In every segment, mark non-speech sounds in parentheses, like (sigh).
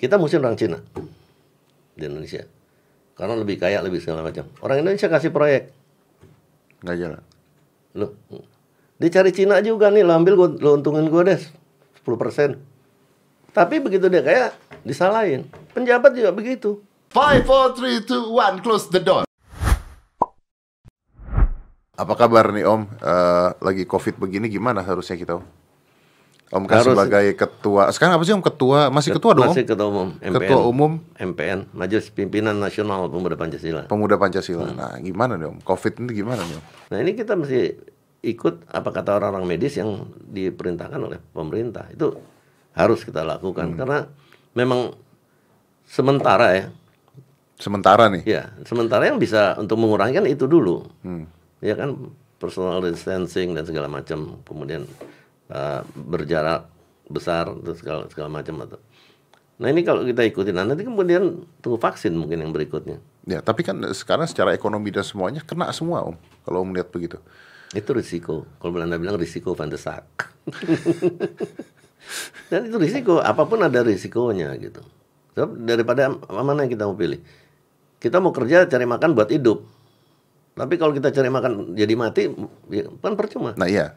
kita musim orang Cina di Indonesia. Karena lebih kaya, lebih segala macam. Orang Indonesia kasih proyek. Nggak jalan. Loh, dia cari Cina juga nih, lo ambil gua, lo untungin gue deh 10%. Tapi begitu dia kaya, disalahin. Penjabat juga begitu. Five, four, three, two, one. Close the door. Apa kabar nih Om? Eh, lagi COVID begini gimana harusnya kita Om? Om kan Harus- sebagai ketua, sekarang apa sih Om ketua? Masih ketua dong Masih ketua umum MPN. Ketua umum MPN, Majelis Pimpinan Nasional Pemuda Pancasila. Pemuda Pancasila. Hmm. Nah gimana nih Om? COVID ini gimana nih Om? Nah ini kita mesti ikut apa kata orang-orang medis yang diperintahkan oleh pemerintah itu harus kita lakukan karena memang sementara ya, Sementara nih. ya sementara yang bisa untuk mengurangi kan itu dulu, Hmm. ya kan personal distancing dan segala macam, kemudian uh, berjarak besar dan segala segala macam atau. Nah ini kalau kita ikutin, nah, nanti kemudian tunggu vaksin mungkin yang berikutnya. Ya tapi kan sekarang secara ekonomi dan semuanya kena semua Om. Kalau Om lihat begitu. Itu risiko. Kalau Belanda bilang risiko van de Sar. (laughs) Dan itu risiko, apa pun ada risikonya gitu. Sebab daripada mana yang kita mau pilih. Kita mau kerja cari makan buat hidup. Tapi kalau kita cari makan jadi mati, ya, kan percuma. Nah iya.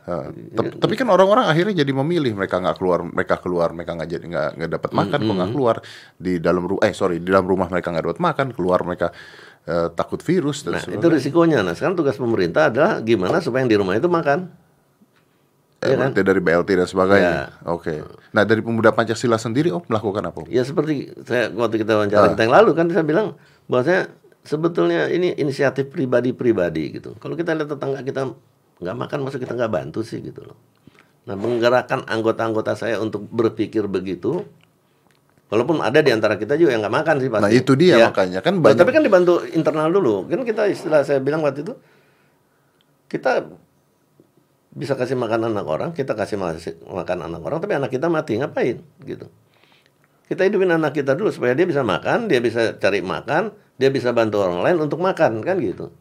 tep- Tapi kan orang-orang akhirnya jadi memilih mereka nggak keluar, mereka keluar, mereka nggak jadi nggak nggak dapat makan, kok nggak keluar di dalam rumah. Eh sorry, di dalam rumah mereka nggak dapat makan, keluar mereka eh, takut virus dan Nah, itu risikonya. Nah, sekarang tugas pemerintah adalah gimana supaya yang di rumah itu makan. Eh, Iya kan? dari BLT dan sebagainya. Ya. Oke. Nah dari pemuda Pancasila sendiri Om melakukan apa? Ya seperti saya waktu kita wawancara kita yang lalu kan saya bilang bahwasanya sebetulnya ini inisiatif pribadi-pribadi gitu. Kalau kita lihat tetangga kita nggak makan, masa kita nggak bantu sih gitu loh. Nah menggerakkan anggota-anggota saya untuk berpikir begitu, walaupun ada di antara kita juga yang nggak makan sih pasti. Nah, itu dia Ya. makanya. Kan Nah, banyak- Tapi kan dibantu internal dulu. Kan kita istilah saya bilang waktu itu kita bisa kasih makan anak orang, kita kasih makan anak orang, tapi anak kita mati ngapain gitu. Kita hidupin anak kita dulu supaya dia bisa makan, dia bisa cari makan, dia bisa bantu orang lain untuk makan kan gitu.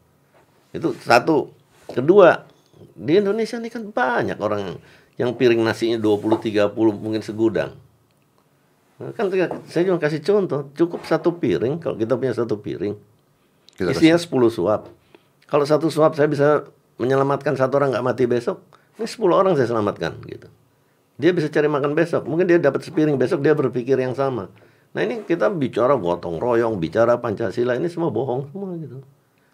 Itu satu. Kedua, di Indonesia ini kan banyak orang yang, piring nasinya 20 30 mungkin segudang. Kan saya cuma kasih contoh, cukup satu piring kalau kita punya satu piring. Kita Isinya 10 suap. Kalau satu suap saya bisa menyelamatkan satu orang nggak mati besok, ini 10 orang saya selamatkan gitu. Dia bisa cari makan besok, mungkin dia dapat sepiring besok dia berpikir yang sama. Nah ini kita bicara gotong royong, bicara Pancasila ini semua bohong semua gitu.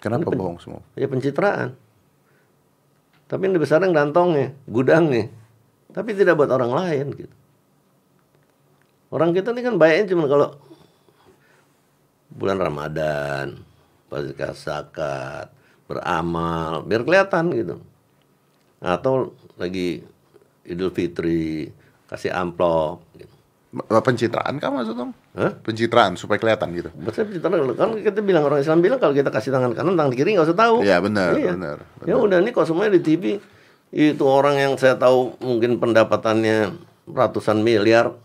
Kenapa pen- bohong semua? Ya pencitraan. Tapi ini besarnya gantongnya, gudangnya. Tapi tidak buat orang lain gitu. Orang kita ini kan baiknya cuma kalau bulan Ramadan, pas zakat, beramal, biar kelihatan gitu. Atau lagi Idul Fitri, kasih amplop Pencitraan kah maksud Om? Hah? Pencitraan supaya kelihatan gitu. Maksudnya pencitraan kan kita bilang orang Islam bilang kalau kita kasih tangan kanan, tangan kiri nggak usah tahu. Iya, benar, Iya. benar, Ya udah nih kok semuanya di TV itu orang yang saya tahu mungkin pendapatannya ratusan miliar.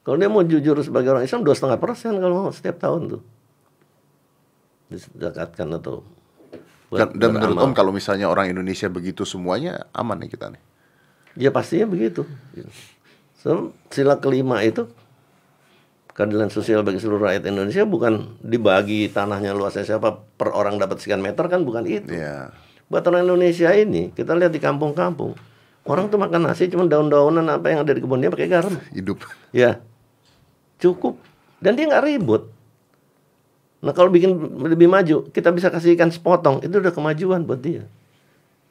Kalau dia mau jujur sebagai orang Islam dua setengah persen kalau mau setiap tahun tuh disedekatkan atau buat Dan, dan menurut. Om kalau misalnya orang Indonesia begitu semuanya aman nih kita nih. Ya pastinya begitu. So, sila kelima itu keadilan sosial bagi seluruh rakyat Indonesia bukan dibagi tanahnya luasnya siapa per orang dapat sekian meter kan bukan itu. Iya. Buat orang Indonesia ini kita lihat di kampung-kampung orang tuh makan nasi cuma daun-daunan apa yang ada di kebunnya pakai garam. Hidup. Ya cukup dan dia nggak ribut. Nah kalau bikin lebih maju kita bisa kasih ikan sepotong itu udah kemajuan buat dia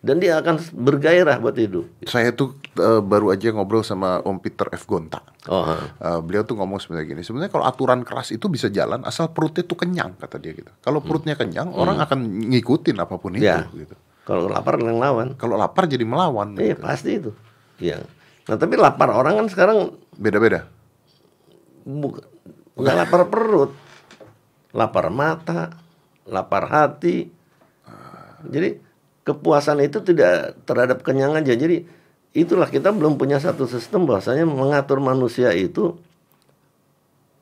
dan dia akan bergairah buat hidup. Saya tuh eh, baru aja ngobrol sama Om Peter F. Gonta. Oh, ha. Eh, beliau tuh ngomong sebenarnya gini, sebenarnya kalau aturan keras itu bisa jalan asal perutnya tuh kenyang kata dia gitu. Kalau perutnya kenyang, orang akan ngikutin apa pun itu Ya. gitu. Kalau lapar yang lawan. Kalau lapar jadi melawan. Iya gitu. pasti itu. Iya. Nah tapi lapar orang kan sekarang Beda-beda. bukan nggak lapar perut, lapar mata, lapar hati. Jadi kepuasan itu tidak terhadap kenyangan aja. Jadi itulah kita belum punya satu sistem bahwasanya mengatur manusia itu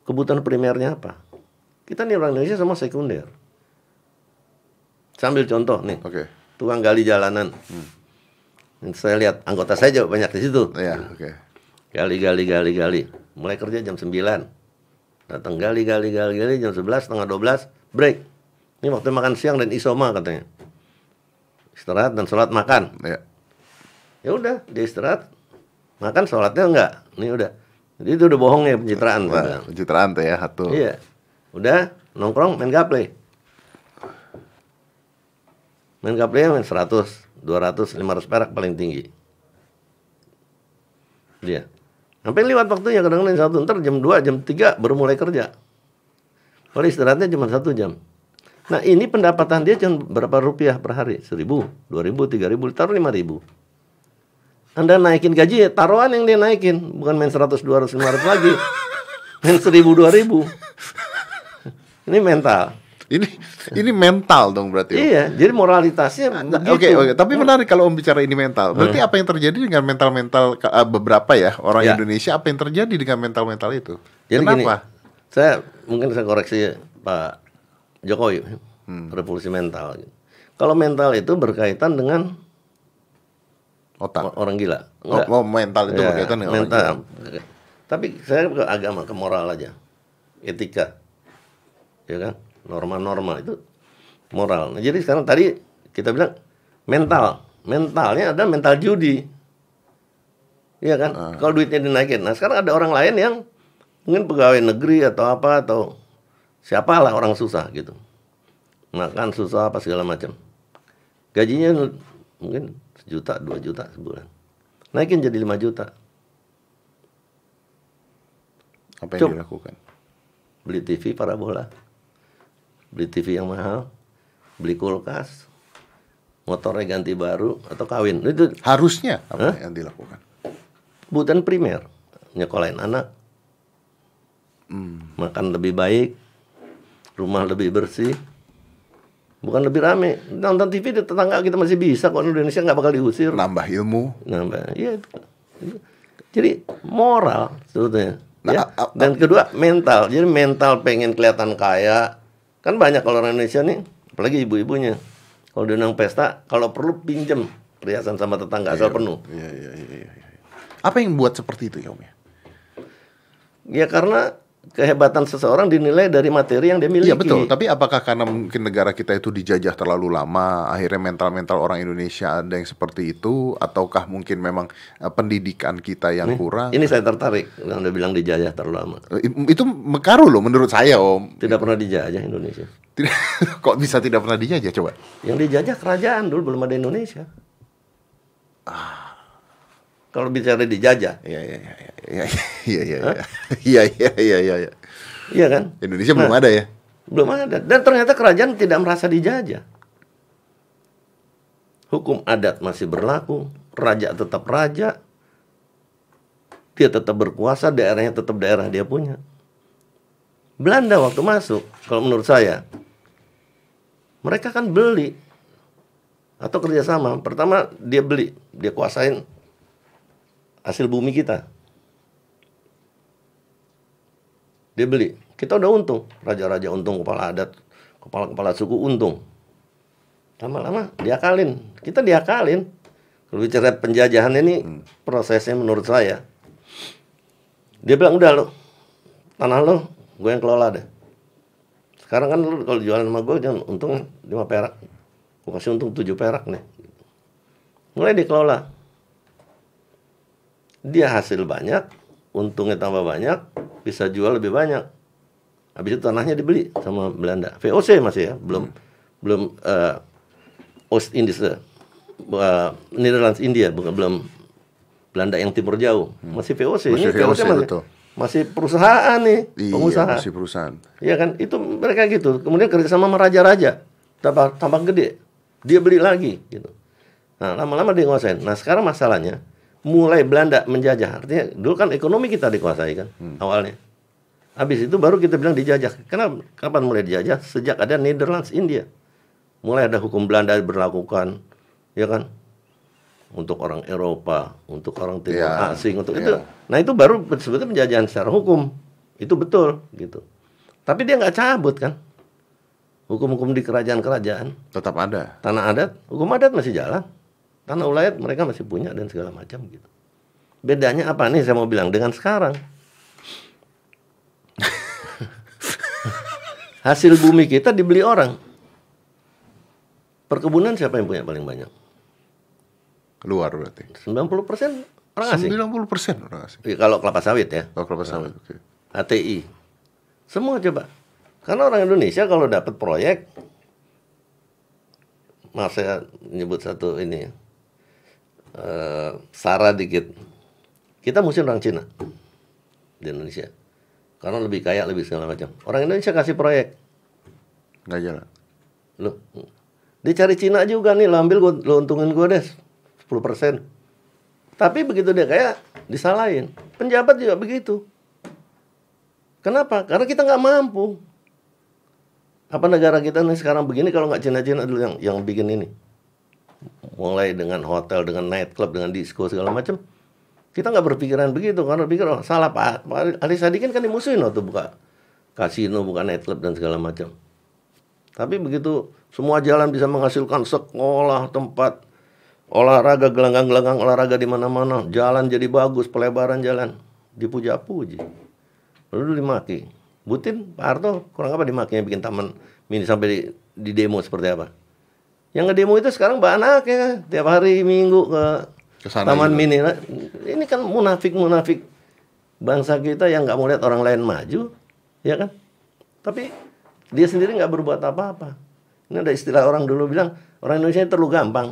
kebutuhan primernya apa. Kita nih orang Indonesia sama sekunder. Sambil contoh nih, Oke. tukang gali jalanan. Saya lihat anggota saya juga banyak di situ. Ya, oke. Gali, gali, gali, gali. mulai kerja jam 9. Datang gali gali gali gali jam 11 setengah 12 break. Ini waktu makan siang dan isoma katanya. Istirahat dan sholat makan. Ya. Ya udah, dia istirahat. Makan sholatnya enggak. Ini udah. Jadi itu udah bohong ya pencitraan. Wah, bilang. pencitraan tuh ya satu. Iya. Udah nongkrong main gaple. Main gaple main 100, 200, 500 perak paling tinggi. Dia. Sampai lewat waktunya kadang-kadang satu ntar jam 2, jam 3 baru mulai kerja. Kalau istirahatnya cuma satu jam. Nah ini pendapatan dia cuma berapa rupiah per hari? Seribu, dua ribu, tiga ribu, taruh lima ribu. Anda naikin gaji, taruhan yang dia naikin. Bukan main 100, 200, 500 lagi. Main 1000, 2000. Ini mental. Ini ini mental dong berarti. Om. Iya, jadi moralitasnya Nah, begitu. Oke oke, tapi menarik kalau Om bicara ini mental. Berarti apa yang terjadi dengan mental-mental eh, beberapa ya orang Ya. Indonesia? Apa yang terjadi dengan mental-mental itu? Jadi gini, Kenapa? saya mungkin saya koreksi Pak Jokowi, Hmm. revolusi mental. Kalau mental itu berkaitan dengan Otak. orang gila. Oh, Enggak. oh, mental itu Ya, berkaitan dengan orang mental. Tapi saya ke agama, ke moral aja. Etika. Ya kan? Norma-norma itu moral. Nah, jadi sekarang tadi kita bilang mental. Mentalnya ada mental judi. Iya kan? Ah. Kalau duitnya dinaikin. Nah, sekarang ada orang lain yang mungkin pegawai negeri atau apa atau siapalah orang susah gitu. Makan susah apa segala macam. Gajinya mungkin sejuta, dua juta sebulan. Naikin jadi 5 juta. Apa yang Cuk. dilakukan? beli TV parabola, beli TV yang mahal, beli kulkas, motornya ganti baru atau kawin. Itu Harusnya apa Hah? yang dilakukan? kebutuhan primer. Nyekolahin anak, Hmm. makan lebih baik, rumah lebih bersih, bukan lebih rame. Nonton TV di tetangga kita masih bisa kok Indonesia nggak bakal diusir. Nambah ilmu. Mbak, iya. Jadi moral sebetulnya. Nah, ya. a- a- Dan kedua mental. Jadi mental pengen kelihatan kaya. Kan banyak kalau orang Indonesia nih, apalagi ibu-ibunya. Kalau diundang pesta, kalau perlu pinjem perhiasan sama tetangga asal penuh. Iya, iya, iya, iya. iya. Apa yang buat seperti itu ya Om ya? Ya karena kehebatan seseorang dinilai dari materi yang dia miliki. Iya betul, tapi apakah karena mungkin negara kita itu dijajah terlalu lama, akhirnya mental-mental orang Indonesia ada yang seperti itu, ataukah mungkin memang eh, pendidikan kita yang kurang? Ini saya tertarik. Yang Anda bilang dijajah terlalu lama. Eh, Itu mekaru loh menurut saya Om. Tidak pernah dijajah Indonesia. Tidak, (laughs) kok bisa tidak pernah dijajah coba? Yang dijajah kerajaan dulu belum ada Indonesia. Kalau bicara dijajah, Iya iya iya iya iya iya iya iya iya iya iya iya. iya kan? Indonesia belum ada ya? Belum ada. Dan ternyata kerajaan tidak merasa dijajah. Hukum adat masih berlaku, raja tetap raja. Dia tetap berkuasa, daerahnya tetap daerah dia punya. Belanda waktu masuk, kalau menurut saya, mereka kan beli atau kerjasama. Pertama dia beli, dia kuasain hasil bumi kita. Dia beli. Kita udah untung. Raja-raja untung, kepala adat, kepala-kepala suku untung. Lama-lama diakalin. Kita diakalin. Kalau bicara penjajahan ini prosesnya menurut saya. Dia bilang udah lo, tanah lo, gue yang kelola deh. Sekarang kan lu kalau jualan sama gue jangan untung 5 perak. Gue kasih untung 7 perak nih. Mulai dikelola. Dia hasil banyak, untungnya tambah banyak, bisa jual lebih banyak. Habis itu tanahnya dibeli sama Belanda. VOC masih ya, belum belum eh, Oost Indies, eh, Netherlands India, bukan belum Belanda yang timur jauh. Masih VOC. Masih Ini VOC, masih, betul. masih perusahaan nih, Iya, pengusaha. masih perusahaan. Iya kan, itu mereka gitu. Kemudian kerjasama sama raja-raja, tambah tambah gede, dia beli lagi gitu. Nah lama-lama dia nguasain. Nah sekarang masalahnya, mulai Belanda menjajah, artinya dulu kan ekonomi kita dikuasai kan awalnya. Habis itu baru kita bilang dijajah. Kenapa? Kapan mulai dijajah? Sejak ada Netherlands India, mulai ada hukum Belanda berlakukan, ya kan? Untuk orang Eropa, untuk orang timur Iya, asing, untuk iya. itu. Nah itu baru sebetulnya penjajahan secara hukum. Itu betul gitu. Tapi dia nggak cabut kan? Hukum-hukum di kerajaan-kerajaan, Tetap ada. tanah adat, hukum adat masih jalan. Tanah ulayat mereka masih punya dan segala macam gitu. Bedanya apa nih saya mau bilang dengan sekarang? (laughs) Hasil bumi kita dibeli orang. Perkebunan siapa yang punya paling banyak? Luar berarti. 90 persen orang asing. 90 persen orang asing. Ya, kalau kelapa sawit ya. Kalau kelapa sawit, oke. Nah, okay. ATI. Semua coba. Karena orang Indonesia kalau dapat proyek, maaf saya nyebut satu ini ya eh, Sara dikit. Kita mesti orang Cina di Indonesia. Karena lebih kaya, lebih segala macam. Orang Indonesia kasih proyek. Nggak jalan. Loh, dia cari Cina juga nih, lo ambil gua, lo untungin gue deh 10%. Tapi begitu dia kayak disalahin. Penjabat juga begitu. Kenapa? Karena kita nggak mampu. Apa negara kita nih sekarang begini kalau nggak Cina-Cina dulu yang yang bikin ini. Mulai dengan hotel, dengan nightclub, dengan disco segala macam. Kita nggak berpikiran begitu karena pikir oh salah Pak. Pak Ali Sadikin kan dimusuhin waktu buka kasino, buka nightclub dan segala macam. Tapi begitu semua jalan bisa menghasilkan sekolah, tempat olahraga, gelanggang-gelanggang olahraga di mana-mana, jalan jadi bagus, pelebaran jalan, dipuja-puji. Lalu dimaki. Butin, Pak Harto kurang apa dimakinya bikin taman mini sampai di, di demo seperti apa? Yang ngedemo itu sekarang mbak anak ya, tiap hari minggu ke Ke sana taman juga. mini. Nah, Ini kan munafik-munafik bangsa kita yang nggak mau lihat orang lain maju, ya kan? Tapi dia sendiri nggak berbuat apa-apa. Ini ada istilah orang dulu bilang orang Indonesia ini terlalu gampang.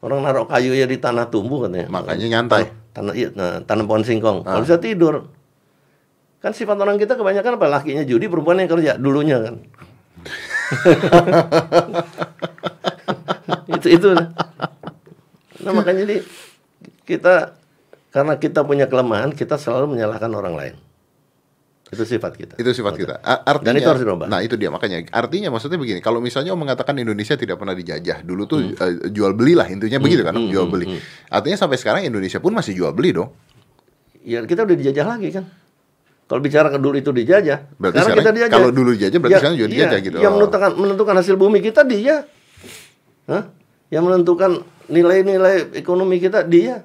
Orang naruh kayu ya di tanah tumbuh katanya. Makanya nyantai. Tanah iya, nah, tanam pohon singkong. Kalau bisa tidur. Kan sifat orang kita kebanyakan apa? Lakinya judi, perempuan yang kerja dulunya kan. (laughs) itu itu. Nah makanya jadi kita karena kita punya kelemahan, kita selalu menyalahkan orang lain. Itu sifat kita. Itu sifat kita. Artinya, Dan itu harus dirubah. Nah itu dia makanya. Artinya maksudnya begini. Kalau misalnya Om mengatakan Indonesia tidak pernah dijajah, dulu tuh Hmm. eh, jual beli lah intinya begitu kan, Om, jual beli. Artinya sampai sekarang Indonesia pun masih jual beli dong. Ya kita udah dijajah lagi kan. Kalau bicara ke dulu itu dijajah, Berarti sekarang, sekarang kita dijajah. kalau dulu dijajah, berarti sekarang juga dijajah gitu. Yang Oh. menentukan menentukan hasil bumi kita dia. Hah? Yang menentukan nilai-nilai ekonomi kita dia.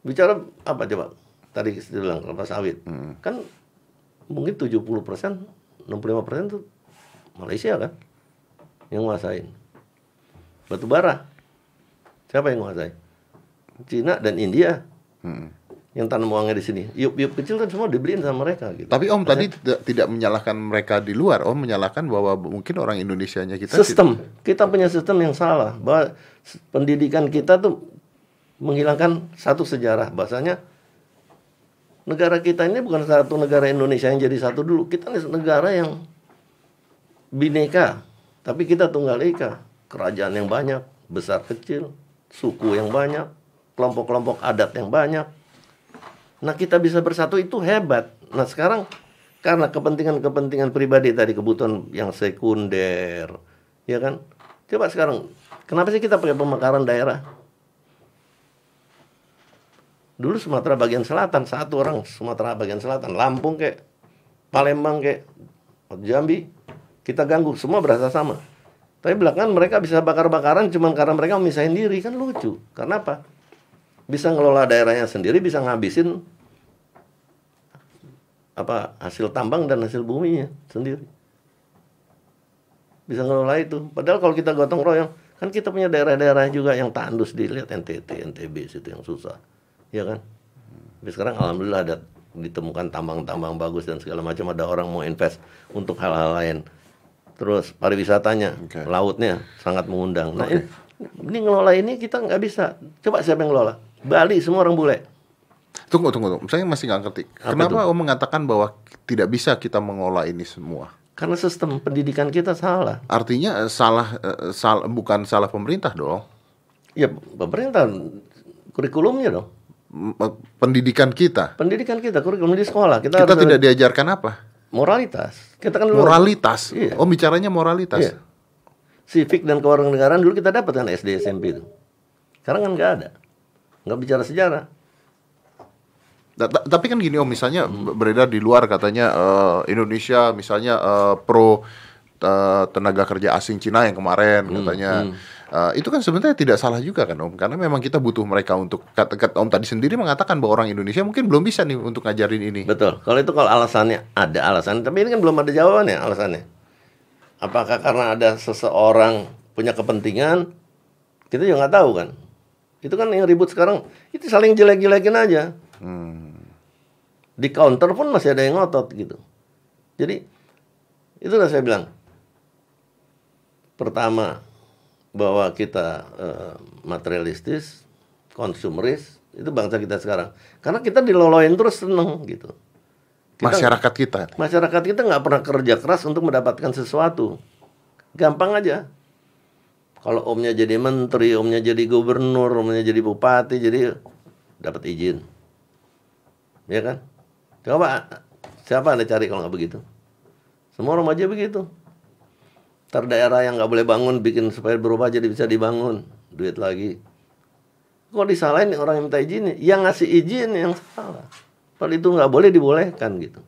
Bicara apa coba? Tadi saya bilang kelapa sawit. Hmm. Kan mungkin 70 persen, 65 persen tuh Malaysia kan yang nguasain. Batu bara. Siapa yang nguasai? Cina dan India Hmm. Yang tanam uangnya di sini. Yup-yup kecil kan semua dibeliin sama mereka gitu. Tapi Om tadi tidak tidak menyalahkan mereka di luar, Om menyalahkan bahwa mungkin orang Indonesianya kita sistem. Kita punya sistem yang salah. Bahwa pendidikan kita tuh menghilangkan satu sejarah. Bahasanya negara kita ini bukan satu negara Indonesia yang jadi satu dulu. Kita ini negara yang bineka. Tapi kita tunggal ika. Kerajaan yang banyak besar kecil suku yang banyak kelompok-kelompok adat yang banyak Nah kita bisa bersatu itu hebat. Nah sekarang karena kepentingan-kepentingan pribadi tadi kebutuhan yang sekunder, ya kan? Coba sekarang, kenapa sih kita pakai pemekaran daerah? Dulu Sumatera bagian selatan satu orang Sumatera bagian selatan, Lampung kayak Palembang kayak Jambi, kita ganggu semua berasa sama. Tapi belakangan mereka bisa bakar-bakaran cuman karena mereka memisahin diri kan lucu. Karena apa? Bisa ngelola daerahnya sendiri, bisa ngabisin apa hasil tambang dan hasil buminya sendiri. Bisa ngelola itu. Padahal kalau kita gotong royong, kan kita punya daerah-daerah juga yang tandus dilihat NTT, NTB situ yang susah. Ya kan? Tapi sekarang alhamdulillah ada ditemukan tambang-tambang bagus dan segala macam ada orang mau invest untuk hal-hal lain. Terus pariwisatanya, Oke. lautnya sangat mengundang. Nah, ini, ini ngelola ini kita nggak bisa. Coba siapa yang ngelola? Bali semua orang bule. Tunggu, tunggu, tunggu. Saya masih nggak ngerti. Apa Kenapa Om mengatakan bahwa tidak bisa kita mengolah ini semua? Karena sistem pendidikan kita salah. Artinya eh, salah, eh, sal- bukan salah pemerintah dong. Ya pemerintah kurikulumnya dong. Eh, Pendidikan kita. Pendidikan kita kurikulum di sekolah kita, Kita harus tidak diajarkan apa? moralitas. Kita kan dulu Moralitas. Iya. Om bicaranya moralitas. Iya. civic dan kewarganegaraan dulu kita dapat kan SD SMP itu. Sekarang kan nggak ada. Nggak bicara sejarah. Ta- ta- Tapi kan gini om, misalnya beredar di luar katanya eh, Indonesia misalnya eh, pro eh, tenaga kerja asing Cina yang kemarin katanya Uh, itu kan sebenarnya tidak salah juga kan Om karena memang kita butuh mereka untuk kata, kata Om tadi sendiri mengatakan bahwa orang Indonesia mungkin belum bisa nih untuk ngajarin ini. Betul. Kalau itu kalau alasannya ada alasan, tapi ini kan belum ada jawabannya alasannya. Apakah karena ada seseorang punya kepentingan? Kita juga nggak tahu kan. Itu kan yang ribut sekarang itu saling jelek-jelekin aja. Hmm. Di counter pun masih ada yang ngotot gitu. Jadi itulah saya bilang. Pertama bahwa kita uh, materialistis, konsumeris, itu bangsa kita sekarang. Karena kita diloloin terus seneng gitu. Kita, masyarakat kita. Masyarakat kita nggak pernah kerja keras untuk mendapatkan sesuatu. Gampang aja. Kalau omnya jadi menteri, omnya jadi gubernur, omnya jadi bupati, jadi dapat izin. Ya kan? Coba siapa anda cari kalau nggak begitu? Semua orang aja begitu. Ntar daerah yang nggak boleh bangun bikin supaya berubah jadi bisa dibangun. Duit lagi. Kok disalahin orang yang minta izin? Yang ngasih izin yang salah. Kalau itu nggak boleh dibolehkan gitu.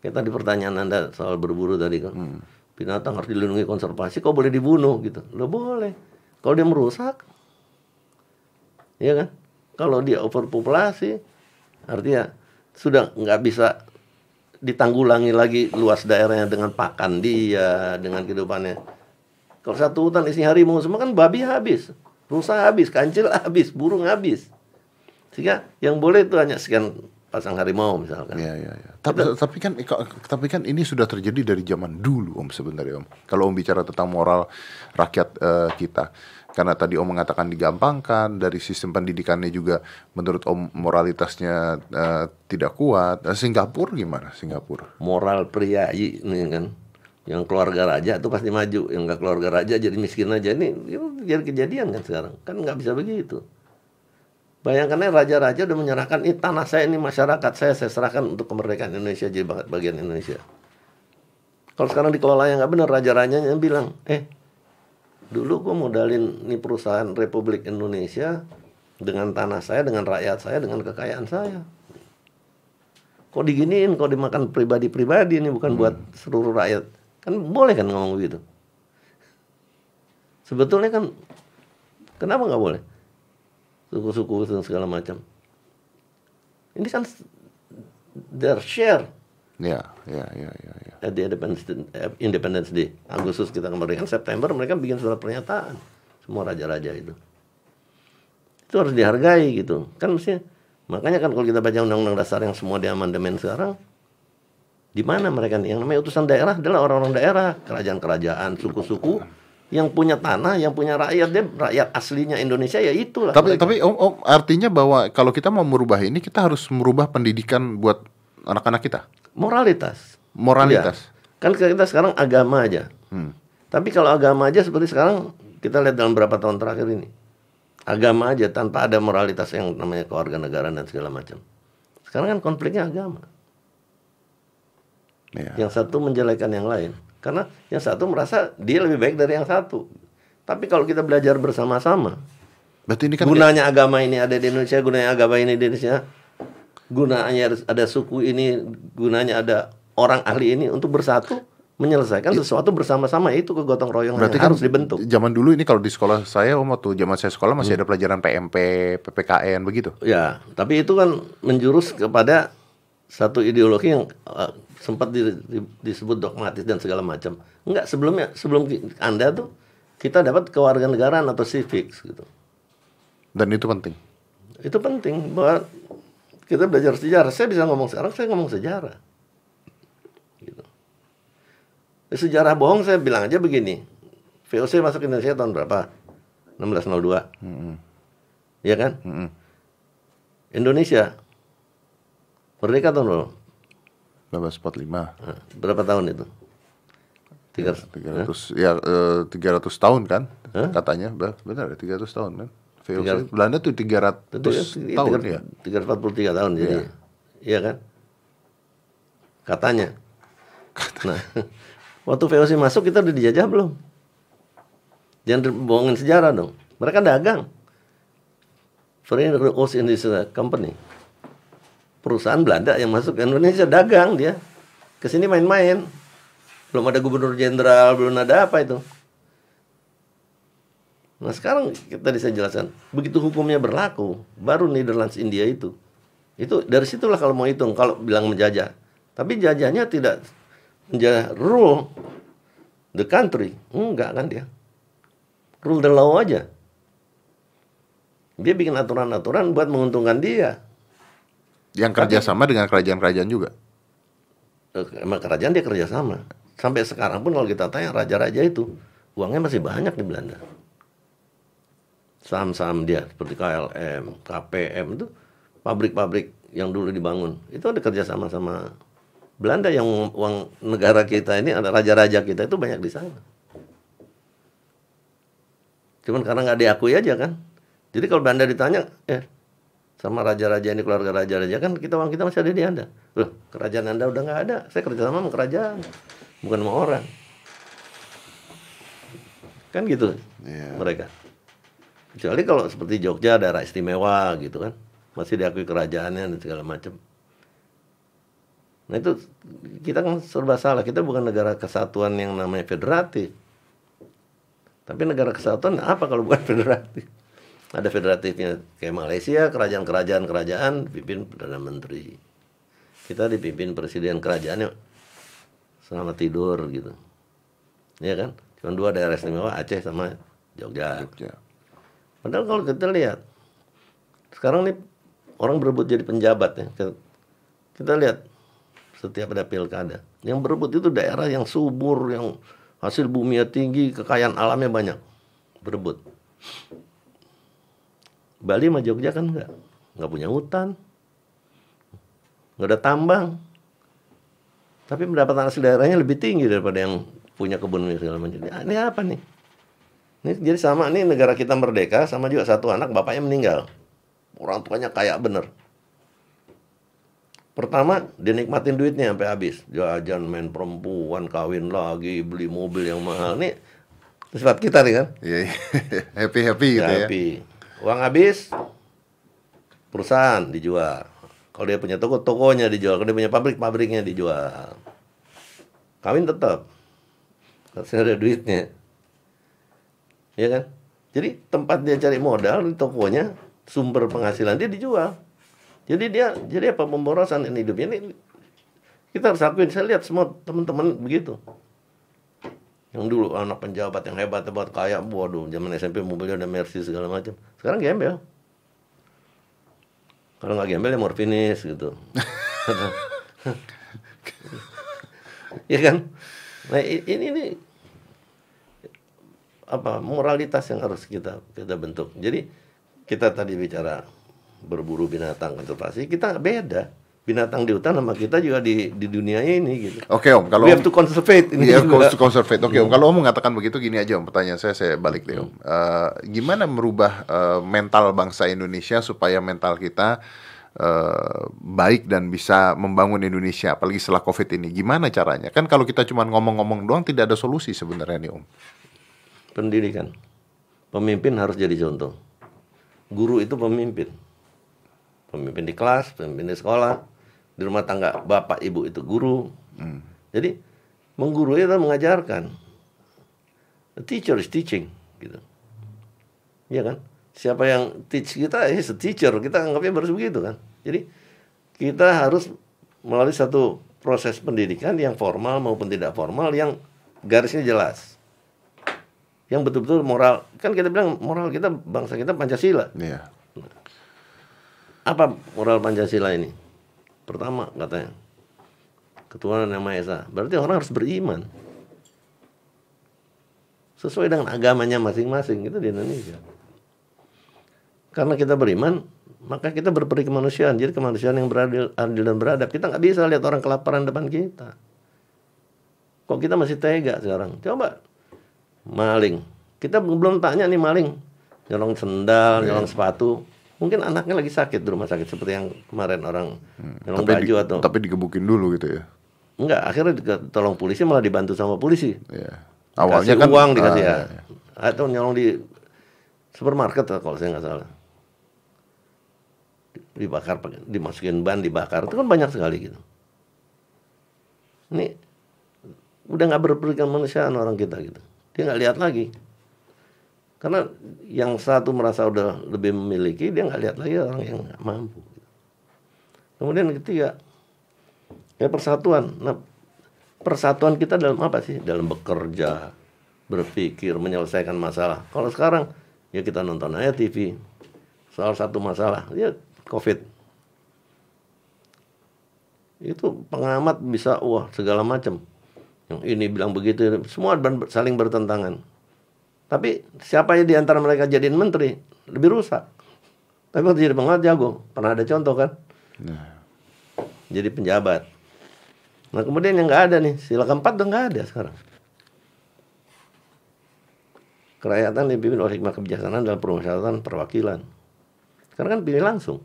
Kita di pertanyaan Anda soal berburu tadi kan. Hmm. Binatang harus dilindungi konservasi, kok boleh dibunuh gitu. Lo boleh. Kalau dia merusak, ya kan? Kalau dia overpopulasi, artinya sudah nggak bisa ditanggulangi lagi luas daerahnya dengan pakan dia, dengan kehidupannya. Kalau satu hutan isi harimau semua kan babi habis, rusa habis, kancil (laughs) habis, burung habis. Sehingga yang boleh itu hanya sekian pasang harimau misalkan. Iya iya iya. Tapi, tapi kan tapi kan ini sudah terjadi dari zaman dulu Om sebenarnya Om. Kalau Om bicara tentang moral rakyat uh, kita karena tadi Om mengatakan digampangkan dari sistem pendidikannya juga menurut Om moralitasnya uh, tidak kuat. Uh, Singapura gimana Singapura? Moral pria ini kan yang keluarga raja itu pasti maju, yang nggak keluarga raja jadi miskin aja ini itu jadi kejadian kan sekarang kan nggak bisa begitu. Bayangkan raja-raja udah menyerahkan ini tanah saya ini masyarakat saya saya serahkan untuk kemerdekaan Indonesia jadi bagian Indonesia. Kalau sekarang dikelola yang nggak benar raja-rajanya bilang, eh dulu gue modalin nih perusahaan Republik Indonesia dengan tanah saya, dengan rakyat saya, dengan kekayaan saya. Kok diginiin, kok dimakan pribadi-pribadi ini bukan hmm. buat seluruh rakyat. Kan boleh kan ngomong begitu. Sebetulnya kan kenapa nggak boleh? Suku-suku dan segala macam. Ini kan their share Ya, ya, ya, ya. ya. At the Independence, Independence Day, Agustus kita kemerdekaan, September mereka bikin surat pernyataan, semua raja-raja itu. Itu harus dihargai gitu. Kan mestinya, makanya kan kalau kita baca undang-undang dasar yang semua di amandemen sekarang, di mana mereka? Yang namanya utusan daerah adalah orang-orang daerah, kerajaan-kerajaan, suku-suku yang punya tanah, yang punya rakyat, dia rakyat aslinya Indonesia ya itulah. Tapi mereka. tapi om, om artinya bahwa kalau kita mau merubah ini kita harus merubah pendidikan buat anak-anak kita moralitas. Moralitas. Ya. Kan kita sekarang agama aja. Hmm. Tapi kalau agama aja seperti sekarang kita lihat dalam beberapa tahun terakhir ini. Agama aja tanpa ada moralitas yang namanya kewarganegaraan dan segala macam. Sekarang kan konfliknya agama. Ya. Yang satu menjelekan yang lain. Karena yang satu merasa dia lebih baik dari yang satu. Tapi kalau kita belajar bersama-sama, Berarti ini kan gunanya agama ini ada di Indonesia, gunanya agama ini di Indonesia, gunanya ada suku ini, gunanya ada orang ahli ini untuk bersatu menyelesaikan sesuatu bersama-sama itu kegotong royong Berarti yang kan harus dibentuk. Zaman dulu ini kalau di sekolah saya om waktu zaman saya sekolah masih hmm. ada pelajaran PMP, PPKN begitu. Ya, tapi itu kan menjurus kepada satu ideologi yang uh, sempat di, di, disebut dogmatis dan segala macam. Enggak, sebelumnya sebelum Anda tuh kita dapat kewarganegaraan atau civics gitu. Dan itu penting. Itu penting bahwa kita belajar sejarah. Saya bisa ngomong sekarang, saya ngomong sejarah. Gitu. Sejarah bohong saya bilang aja begini. VOC masuk Indonesia tahun berapa? 1602. Hmm. Iya kan? Hmm. Indonesia merdeka tahun berapa? 1945. Nah, berapa tahun itu? 300, 300 ya, ya eh, 300 tahun kan? Huh? Katanya, benar 300 tahun kan? VOC Belanda tuh 300 ya, tahun 3, ya. 343 tahun jadi. Iya, iya kan? Katanya. Nah, (laughs) waktu VOC masuk kita udah dijajah belum? Jangan bohongin sejarah dong. Mereka dagang. Foreign Ocean in this uh, company. Perusahaan Belanda yang masuk ke Indonesia dagang dia. Ke sini main-main. Belum ada gubernur jenderal, belum ada apa itu. Nah sekarang tadi saya jelaskan, begitu hukumnya berlaku, baru Netherlands India itu, itu dari situlah kalau mau hitung, kalau bilang menjajah. Tapi jajahnya tidak menjajah rule the country, enggak kan dia. Rule the law aja. Dia bikin aturan-aturan buat menguntungkan dia. Yang kerjasama dengan kerajaan-kerajaan juga. Eh, Emang kerajaan dia kerjasama. Sampai sekarang pun kalau kita tanya raja-raja itu, uangnya masih banyak di Belanda. Saham-saham dia seperti KLM, KPM itu pabrik-pabrik yang dulu dibangun itu ada kerjasama sama Belanda yang uang negara kita ini ada raja-raja kita itu banyak di sana. Cuman karena nggak diakui aja kan. Jadi kalau Belanda ditanya, eh sama raja-raja ini keluarga raja-raja kan kita uang kita masih ada di anda. Loh kerajaan anda udah nggak ada. Saya kerjasama sama kerajaan, bukan sama orang. Kan gitu Iya. mereka. Kecuali kalau seperti Jogja daerah istimewa gitu kan, masih diakui kerajaannya dan segala macam. Nah itu kita kan serba salah. Kita bukan negara kesatuan yang namanya federatif. Tapi negara kesatuan apa kalau bukan (laughs) federatif? Ada federatifnya kayak Malaysia, kerajaan-kerajaan kerajaan dipimpin perdana menteri. Kita dipimpin presiden kerajaannya selama tidur gitu. Ya kan? Cuma dua daerah istimewa Aceh sama Jogja. Jogja. Padahal kalau kita lihat sekarang nih orang berebut jadi penjabat ya. Kita, kita lihat setiap ada pilkada. Yang berebut itu daerah yang subur, yang hasil bumi tinggi, kekayaan alamnya banyak. Berebut. Bali sama Jogja kan enggak. Enggak punya hutan. Enggak ada tambang. Tapi pendapatan asli daerahnya lebih tinggi daripada yang punya kebun segala macam. Ini- Ini apa nih? Ini jadi sama nih negara kita merdeka sama juga satu anak bapaknya meninggal. Orang tuanya kaya bener. Pertama, dia nikmatin duitnya sampai habis. Jajan, main perempuan, kawin lagi, beli mobil yang mahal. Nih sifat kita nih kan. Iya, iya. (laughs) happy happy gitu ya. Tapi uang habis, perusahaan dijual. Kalau dia punya toko, tokonya dijual. Kalau dia punya pabrik, pabriknya dijual. Kawin tetap. Karena ada duitnya. Ya kan? Jadi tempat dia cari modal di tokonya, sumber penghasilan dia dijual. Jadi dia jadi apa pemborosan ini hidupnya ini kita harus akuin saya lihat semua teman-teman begitu yang dulu anak penjabat yang hebat hebat kaya. Waduh zaman SMP mobilnya ada Mercy segala macam. Sekarang gembel. Kalau nggak gembel ya morfinis gitu. (laughs) Ya kan? Nah ini ini apa moralitas yang harus kita kita bentuk. Jadi kita tadi bicara berburu binatang konservasi kita beda binatang di hutan sama kita juga di di dunia ini gitu Oke om, kalau we have to conservate ini Iya, juga. to conservate. Oke, Om. Kalau Om mengatakan begitu, gini aja Om. Pertanyaan saya, saya balik deh Om. Eh, gimana merubah eh, mental bangsa Indonesia supaya mental kita eh, baik dan bisa membangun Indonesia, apalagi setelah COVID ini? Gimana caranya? Kan kalau kita cuma ngomong-ngomong doang, tidak ada solusi sebenarnya nih Om. pendidikan. Pemimpin harus jadi contoh. Guru itu pemimpin. Pemimpin di kelas, pemimpin di sekolah, di rumah tangga bapak ibu itu guru. Jadi mengguru itu mengajarkan. The teacher is teaching, gitu. Iya kan? Siapa yang teach kita, is a teacher. Kita anggapnya harus begitu kan. Jadi kita harus melalui satu proses pendidikan yang formal maupun tidak formal yang garisnya jelas yang betul-betul moral kan kita bilang moral kita bangsa kita Pancasila Iya. apa moral Pancasila ini pertama katanya. Ketuhanan yang maha esa berarti orang harus beriman. Sesuai dengan agamanya masing-masing itu di Indonesia. Karena kita beriman maka kita berperi kemanusiaan. Jadi kemanusiaan yang beradil adil dan beradab kita nggak bisa lihat orang kelaparan depan kita. Kok kita masih tega sekarang? Coba maling. Kita belum tanya nih maling. Nyolong sendal nyolong sepatu mungkin anaknya lagi sakit di rumah sakit seperti yang kemarin orang nyolong Tapi, baju di- atau tapi digebukin dulu gitu ya. enggak akhirnya tolong polisi malah dibantu sama polisi. Iya. Awalnya Kasih kan uang dikasih ah, ya atau nyolong di supermarket kalau saya nggak salah. Dibakar dimasukin ban dibakar. Itu kan banyak sekali gitu. Ini udah nggak berperikan manusiaan orang kita gitu. Dia nggak lihat lagi Karena yang satu merasa udah lebih memiliki, dia nggak lihat lagi orang yang nggak mampu. Kemudian ketiga, ya persatuan. Nah, persatuan kita dalam apa sih? Dalam bekerja, berpikir, menyelesaikan masalah. Kalau sekarang, ya kita nonton aja TV. Soal satu masalah, ya COVID. Itu pengamat bisa, wah segala macam. Yang ini bilang begitu, semua saling bertentangan. Tapi siapa yang di antara mereka jadiin menteri lebih rusak. Tapi waktu jadi pengamat jago. Pernah ada contoh kan? Nah, Jadi penjabat. Nah kemudian yang nggak ada nih, sila keempat udah nggak ada sekarang. Kerakyatan dipimpin oleh hikmah kebijaksanaan dalam permusyawaratan perwakilan. Karena kan pilih langsung.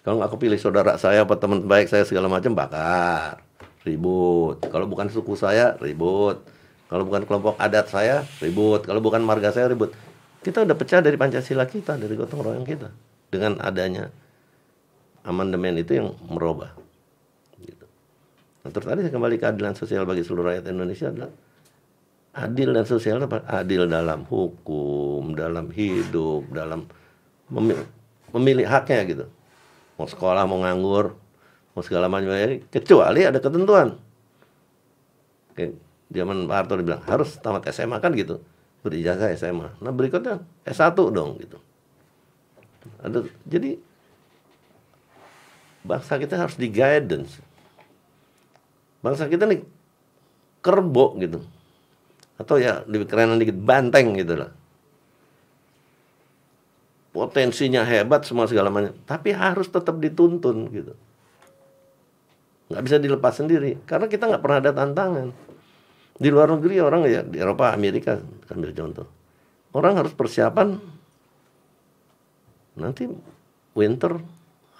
Kalau nggak kepilih saudara saya apa teman baik saya segala macam bakar, ribut. Kalau bukan suku saya ribut. Kalau bukan kelompok adat saya ribut. Kalau bukan marga saya ribut. Kita udah pecah dari Pancasila kita, dari gotong royong kita. Dengan adanya amandemen itu yang merubah. Gitu. Nah, terus tadi saya kembali keadilan sosial bagi seluruh rakyat Indonesia adalah adil dan sosial apa? Adil dalam hukum, dalam hidup, dalam memilih, memilih haknya gitu. Mau sekolah, mau nganggur, mau segala macam kecuali ada ketentuan. Kayak zaman Pak Harto dibilang harus tamat SMA kan gitu. Berijazah SMA. Nah, berikutnya S1 dong gitu. Ada jadi bangsa kita harus di guidance. Bangsa kita nih kerbo gitu. Atau ya lebih kerenan dikit banteng gitu lah. Potensinya hebat semua segala macam, tapi harus tetap dituntun gitu. Nggak bisa dilepas sendiri karena kita nggak pernah ada tantangan. Di luar negeri orang ya di Eropa, Amerika ambil contoh. Orang harus persiapan nanti winter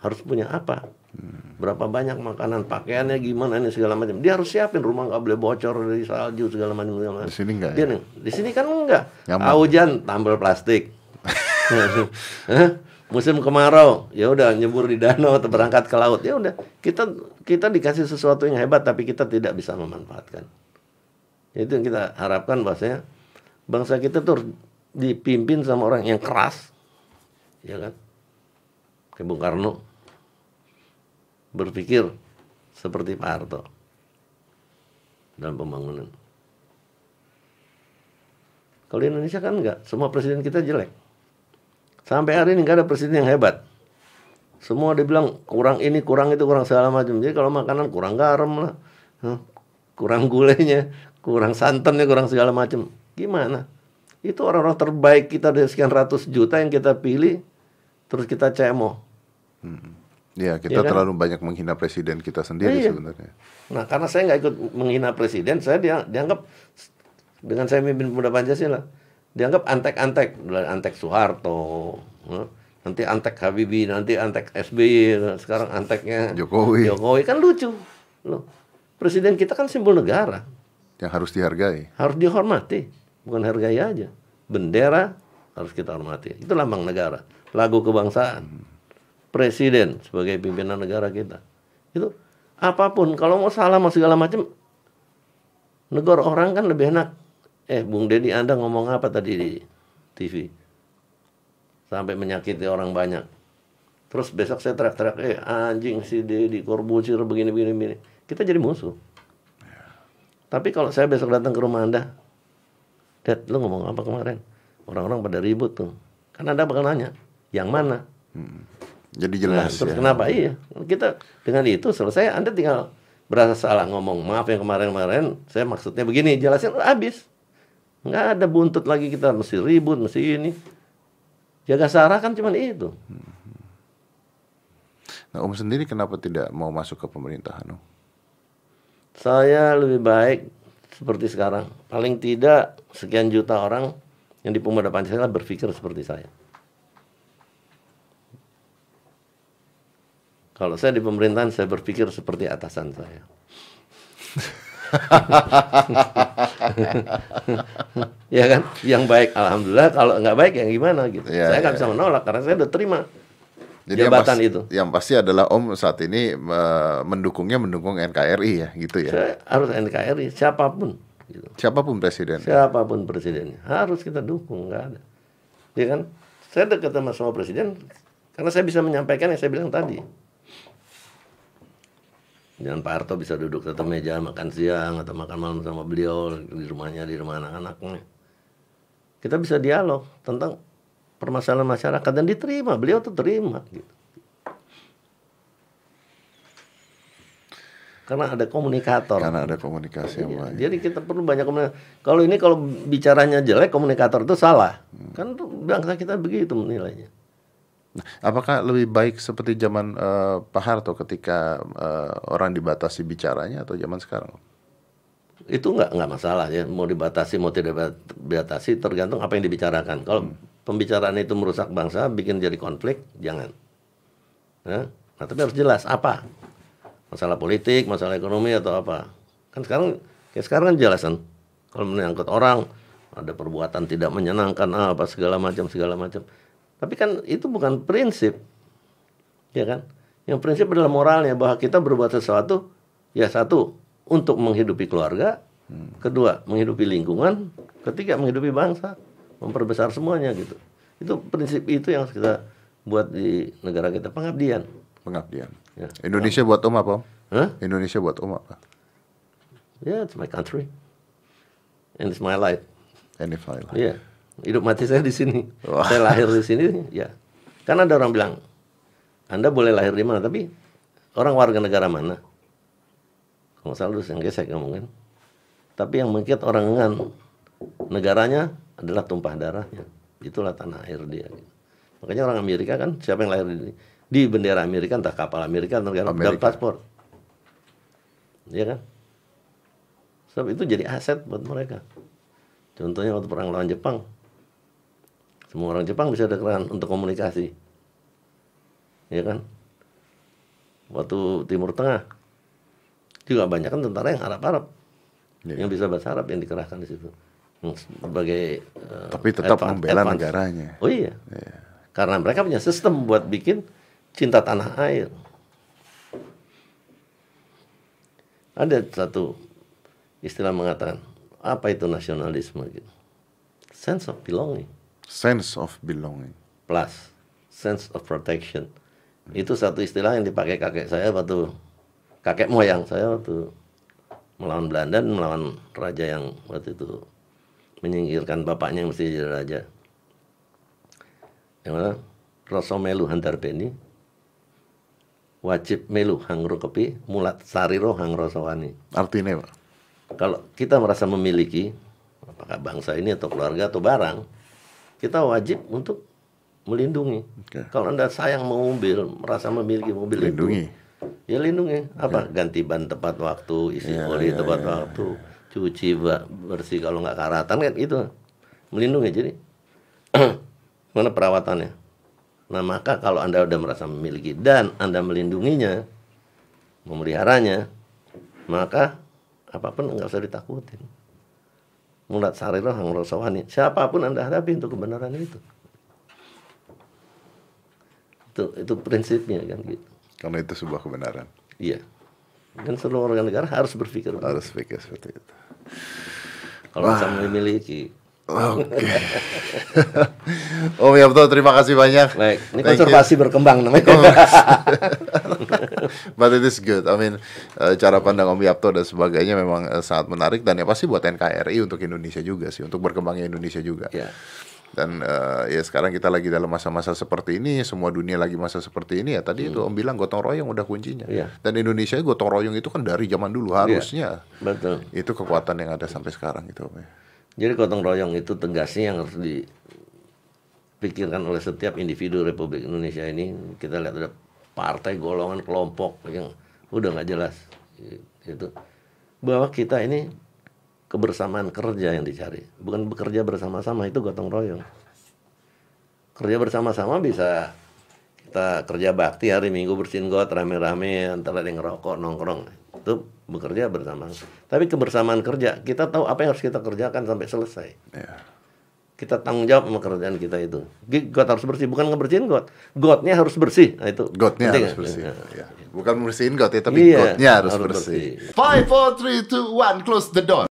harus punya apa? Berapa banyak makanan pakaiannya gimana ini segala macam. Dia harus siapin rumah nggak boleh bocor dari salju segala macam segala macam. Di sini nggak Dia ya? di sini kan enggak Nyaman. Ah, hujan tambal plastik. (laughs) Musim kemarau ya udah nyebur di danau atau berangkat ke laut ya udah. Kita kita dikasih sesuatu yang hebat tapi kita tidak bisa memanfaatkan itu yang kita harapkan bahwasanya bangsa kita tuh dipimpin sama orang yang keras ya kan kayak Bung Karno berpikir seperti Pak Harto dalam pembangunan. Kalau di Indonesia kan enggak, semua presiden kita jelek. Sampai hari ini enggak ada presiden yang hebat. Semua dibilang kurang ini, kurang itu, kurang segala macam. Jadi kalau makanan kurang garam lah, kurang gulanya, kurang santannya, kurang segala macam. Gimana? Itu orang-orang terbaik kita dari sekian ratus juta yang kita pilih, terus kita cemo. ya kita Iya kan? terlalu banyak menghina presiden kita sendiri Iya. sebenarnya. Nah, karena saya nggak ikut menghina presiden, saya dia, dianggap dengan saya mimpin pemuda Pancasila, dianggap antek-antek, antek Soeharto, eh, nanti antek Habibie, nanti antek SBY, sekarang anteknya Jokowi. Jokowi kan lucu, loh. Presiden kita kan simbol negara, Yang harus dihargai. harus dihormati, bukan hargai aja. Bendera harus kita hormati, itu lambang negara, lagu kebangsaan. Presiden sebagai pimpinan negara kita. Itu apa pun kalau mau salah mau segala macam negor orang kan lebih enak. Eh, Bung Deddy Anda ngomong apa tadi di TV? Sampai menyakiti orang banyak. Terus besok saya teriak-teriak, eh anjing si Corbuzier begini begini begini. Kita jadi musuh. Tapi kalau saya besok datang ke rumah Anda, Dad, lu ngomong apa kemarin? Orang-orang pada ribut tuh. Kan Anda bakal nanya, yang mana? Jadi Nah, jelas terus ya. kenapa? Iya, kita dengan itu selesai. Anda tinggal berasa salah ngomong. Maaf yang kemarin-kemarin, saya maksudnya begini. Jelasin habis. Nggak ada buntut lagi kita mesti ribut, mesti ini. Jaga sarah kan cuma itu. Nah, Om sendiri kenapa tidak mau masuk ke pemerintahan? Om? Saya lebih baik seperti sekarang. Paling tidak sekian juta orang yang di Pemuda Pancasila berpikir seperti saya. Kalau saya di pemerintahan, saya berpikir seperti atasan saya. (laughs) ya kan? Yang baik, alhamdulillah. Kalau nggak baik, ya gimana gitu. Ya, saya nggak ya, bisa menolak karena saya udah terima Jadi yang jabatan pasti, itu. yang pasti adalah Om saat ini mendukungnya mendukung NKRI ya, gitu ya. Saya harus NKRI, siapa pun. Gitu. Siapa pun presiden. Siapa pun presidennya harus kita dukung, nggak ada. Ya kan? Saya dekat sama semua presiden karena saya bisa menyampaikan yang saya bilang tadi. Jangan Pak Harto bisa duduk satu meja makan siang atau makan malam sama beliau di rumahnya di rumah anak-anaknya. Kita bisa dialog tentang permasalahan masyarakat dan diterima. Beliau tuh terima gitu. Karena ada komunikator. Karena ada komunikasi yang Iya, baik. Jadi kita perlu banyak komunikasi. Kalau ini kalau bicaranya jelek, komunikator itu salah. Hmm. Kan bangsa kita begitu menilainya. Nah, Apakah lebih baik seperti zaman eh, Pak Harto ketika eh, orang dibatasi bicaranya atau zaman sekarang? Itu nggak nggak masalah ya. Mau dibatasi mau tidak dibatasi tergantung apa yang dibicarakan. Kalau Hmm. Pembicaraan itu merusak bangsa, bikin jadi konflik, jangan. Ya? Nah, tapi harus jelas apa masalah politik, masalah ekonomi atau apa. Kan sekarang kayak sekarang kan jelas kan. Kalau menyangkut orang ada perbuatan tidak menyenangkan ah, apa segala macam segala macam. Tapi kan itu bukan prinsip. Ya kan? Yang prinsip adalah moralnya bahwa kita berbuat sesuatu ya satu untuk menghidupi keluarga, kedua menghidupi lingkungan, ketiga menghidupi bangsa, memperbesar semuanya gitu. Itu prinsip itu yang kita buat di negara kita pengabdian. Pengabdian. Ya. Indonesia buat Om apa? Hah? Indonesia buat Om apa? Yeah, it's my country. And it's my life. Any file. Iya. Hidup mati saya di sini. Wah. Saya lahir di sini, ya. Karena ada orang bilang, Anda boleh lahir di mana, tapi orang warga negara mana? Kalau salah terus yang gesek ngomongin. Tapi yang mengikat orang ngan negaranya adalah tumpah darahnya. Itulah tanah air dia. Makanya orang Amerika kan siapa yang lahir di di bendera Amerika entah kapal Amerika entah negara dan paspor. Iya kan? Sebab itu jadi aset buat mereka. Contohnya waktu perang lawan Jepang. Semua orang Jepang bisa keran untuk komunikasi. Ya kan? Waktu Timur Tengah juga banyak kan tentara yang Arab-Arab. Iya. Yang bisa bahasa Arab yang dikerahkan di situ. Sebagai eh, Tapi tetap advan- membela advance. negaranya. Oh iya. Karena mereka punya sistem buat bikin cinta tanah air. Ada satu istilah mengatakan apa itu nasionalisme gitu. Sense of belonging Sense of belonging. plus sense of protection. Itu satu istilah yang dipakai kakek saya waktu kakek moyang saya waktu melawan Belanda dan melawan raja yang waktu itu menyingkirkan bapaknya yang mesti jadi raja. Yang mana? Rasa melu hantar beni wajib melu hangro kepi mulat sariro hang rosawani. Artinya, Pak? Kalau kita merasa memiliki apakah bangsa ini atau keluarga atau barang, kita wajib untuk melindungi. Oke. Kalau Anda sayang mobil, merasa memiliki mobil Lindungi. itu, ya lindungi. Apa? Ganti ban tepat waktu, isi Ya, oli ya, tepat ya, waktu, cuci bersih kalau nggak karatan kan itu melindungi. Jadi (clears throat) mana perawatannya? Nah maka kalau Anda udah merasa memiliki dan Anda melindunginya, memeliharanya, maka apa pun nggak usah ditakutin. Mulat sariro hang rosawani. Siapa pun Anda hadapi untuk kebenaran itu. Itu, itu prinsipnya kan gitu. Karena itu sebuah kebenaran. Iya. Dan seluruh warga negara harus berpikir. Harus pikir seperti itu. kalau bisa memiliki. Oke. (laughs) Om Yabto, terima kasih banyak. Baik, ini Thank you. konservasi berkembang namanya. (laughs) But it is good. I mean, eh, cara pandang Om Yapto dan sebagainya memang eh, sangat menarik dan ya pasti buat NKRI untuk Indonesia juga sih, untuk berkembangnya Indonesia juga. ya. Dan eh, ya sekarang kita lagi dalam masa-masa seperti ini, semua dunia lagi masa seperti ini ya. Tadi itu Om bilang gotong royong udah kuncinya. Iya. Dan Indonesia gotong royong itu kan dari zaman dulu harusnya. Betul. Itu kekuatan yang ada sampai sekarang itu Om. ya. Jadi gotong royong itu tegasnya yang harus dipikirkan oleh setiap individu Republik Indonesia ini. Kita lihat ada partai, golongan, kelompok yang udah nggak jelas. Itu bahwa kita ini kebersamaan kerja yang dicari, bukan bekerja bersama-sama itu gotong royong. Kerja bersama-sama bisa kita kerja bakti hari Minggu bersihin got rame-rame antara yang ngerokok nongkrong itu bekerja bersama. Tapi kebersamaan kerja kita tahu apa yang harus kita kerjakan sampai selesai. Ya. Kita tanggung jawab sama kerjaan kita itu. Got harus bersih, bukan ngebersihin got. Gotnya harus bersih. Nah itu. Gotnya harus ya? bersih. Ya. Ya. Bukan bersihin got ya, tapi Iya, gotnya harus, bersih. Five, four, three, two, one. Close the door.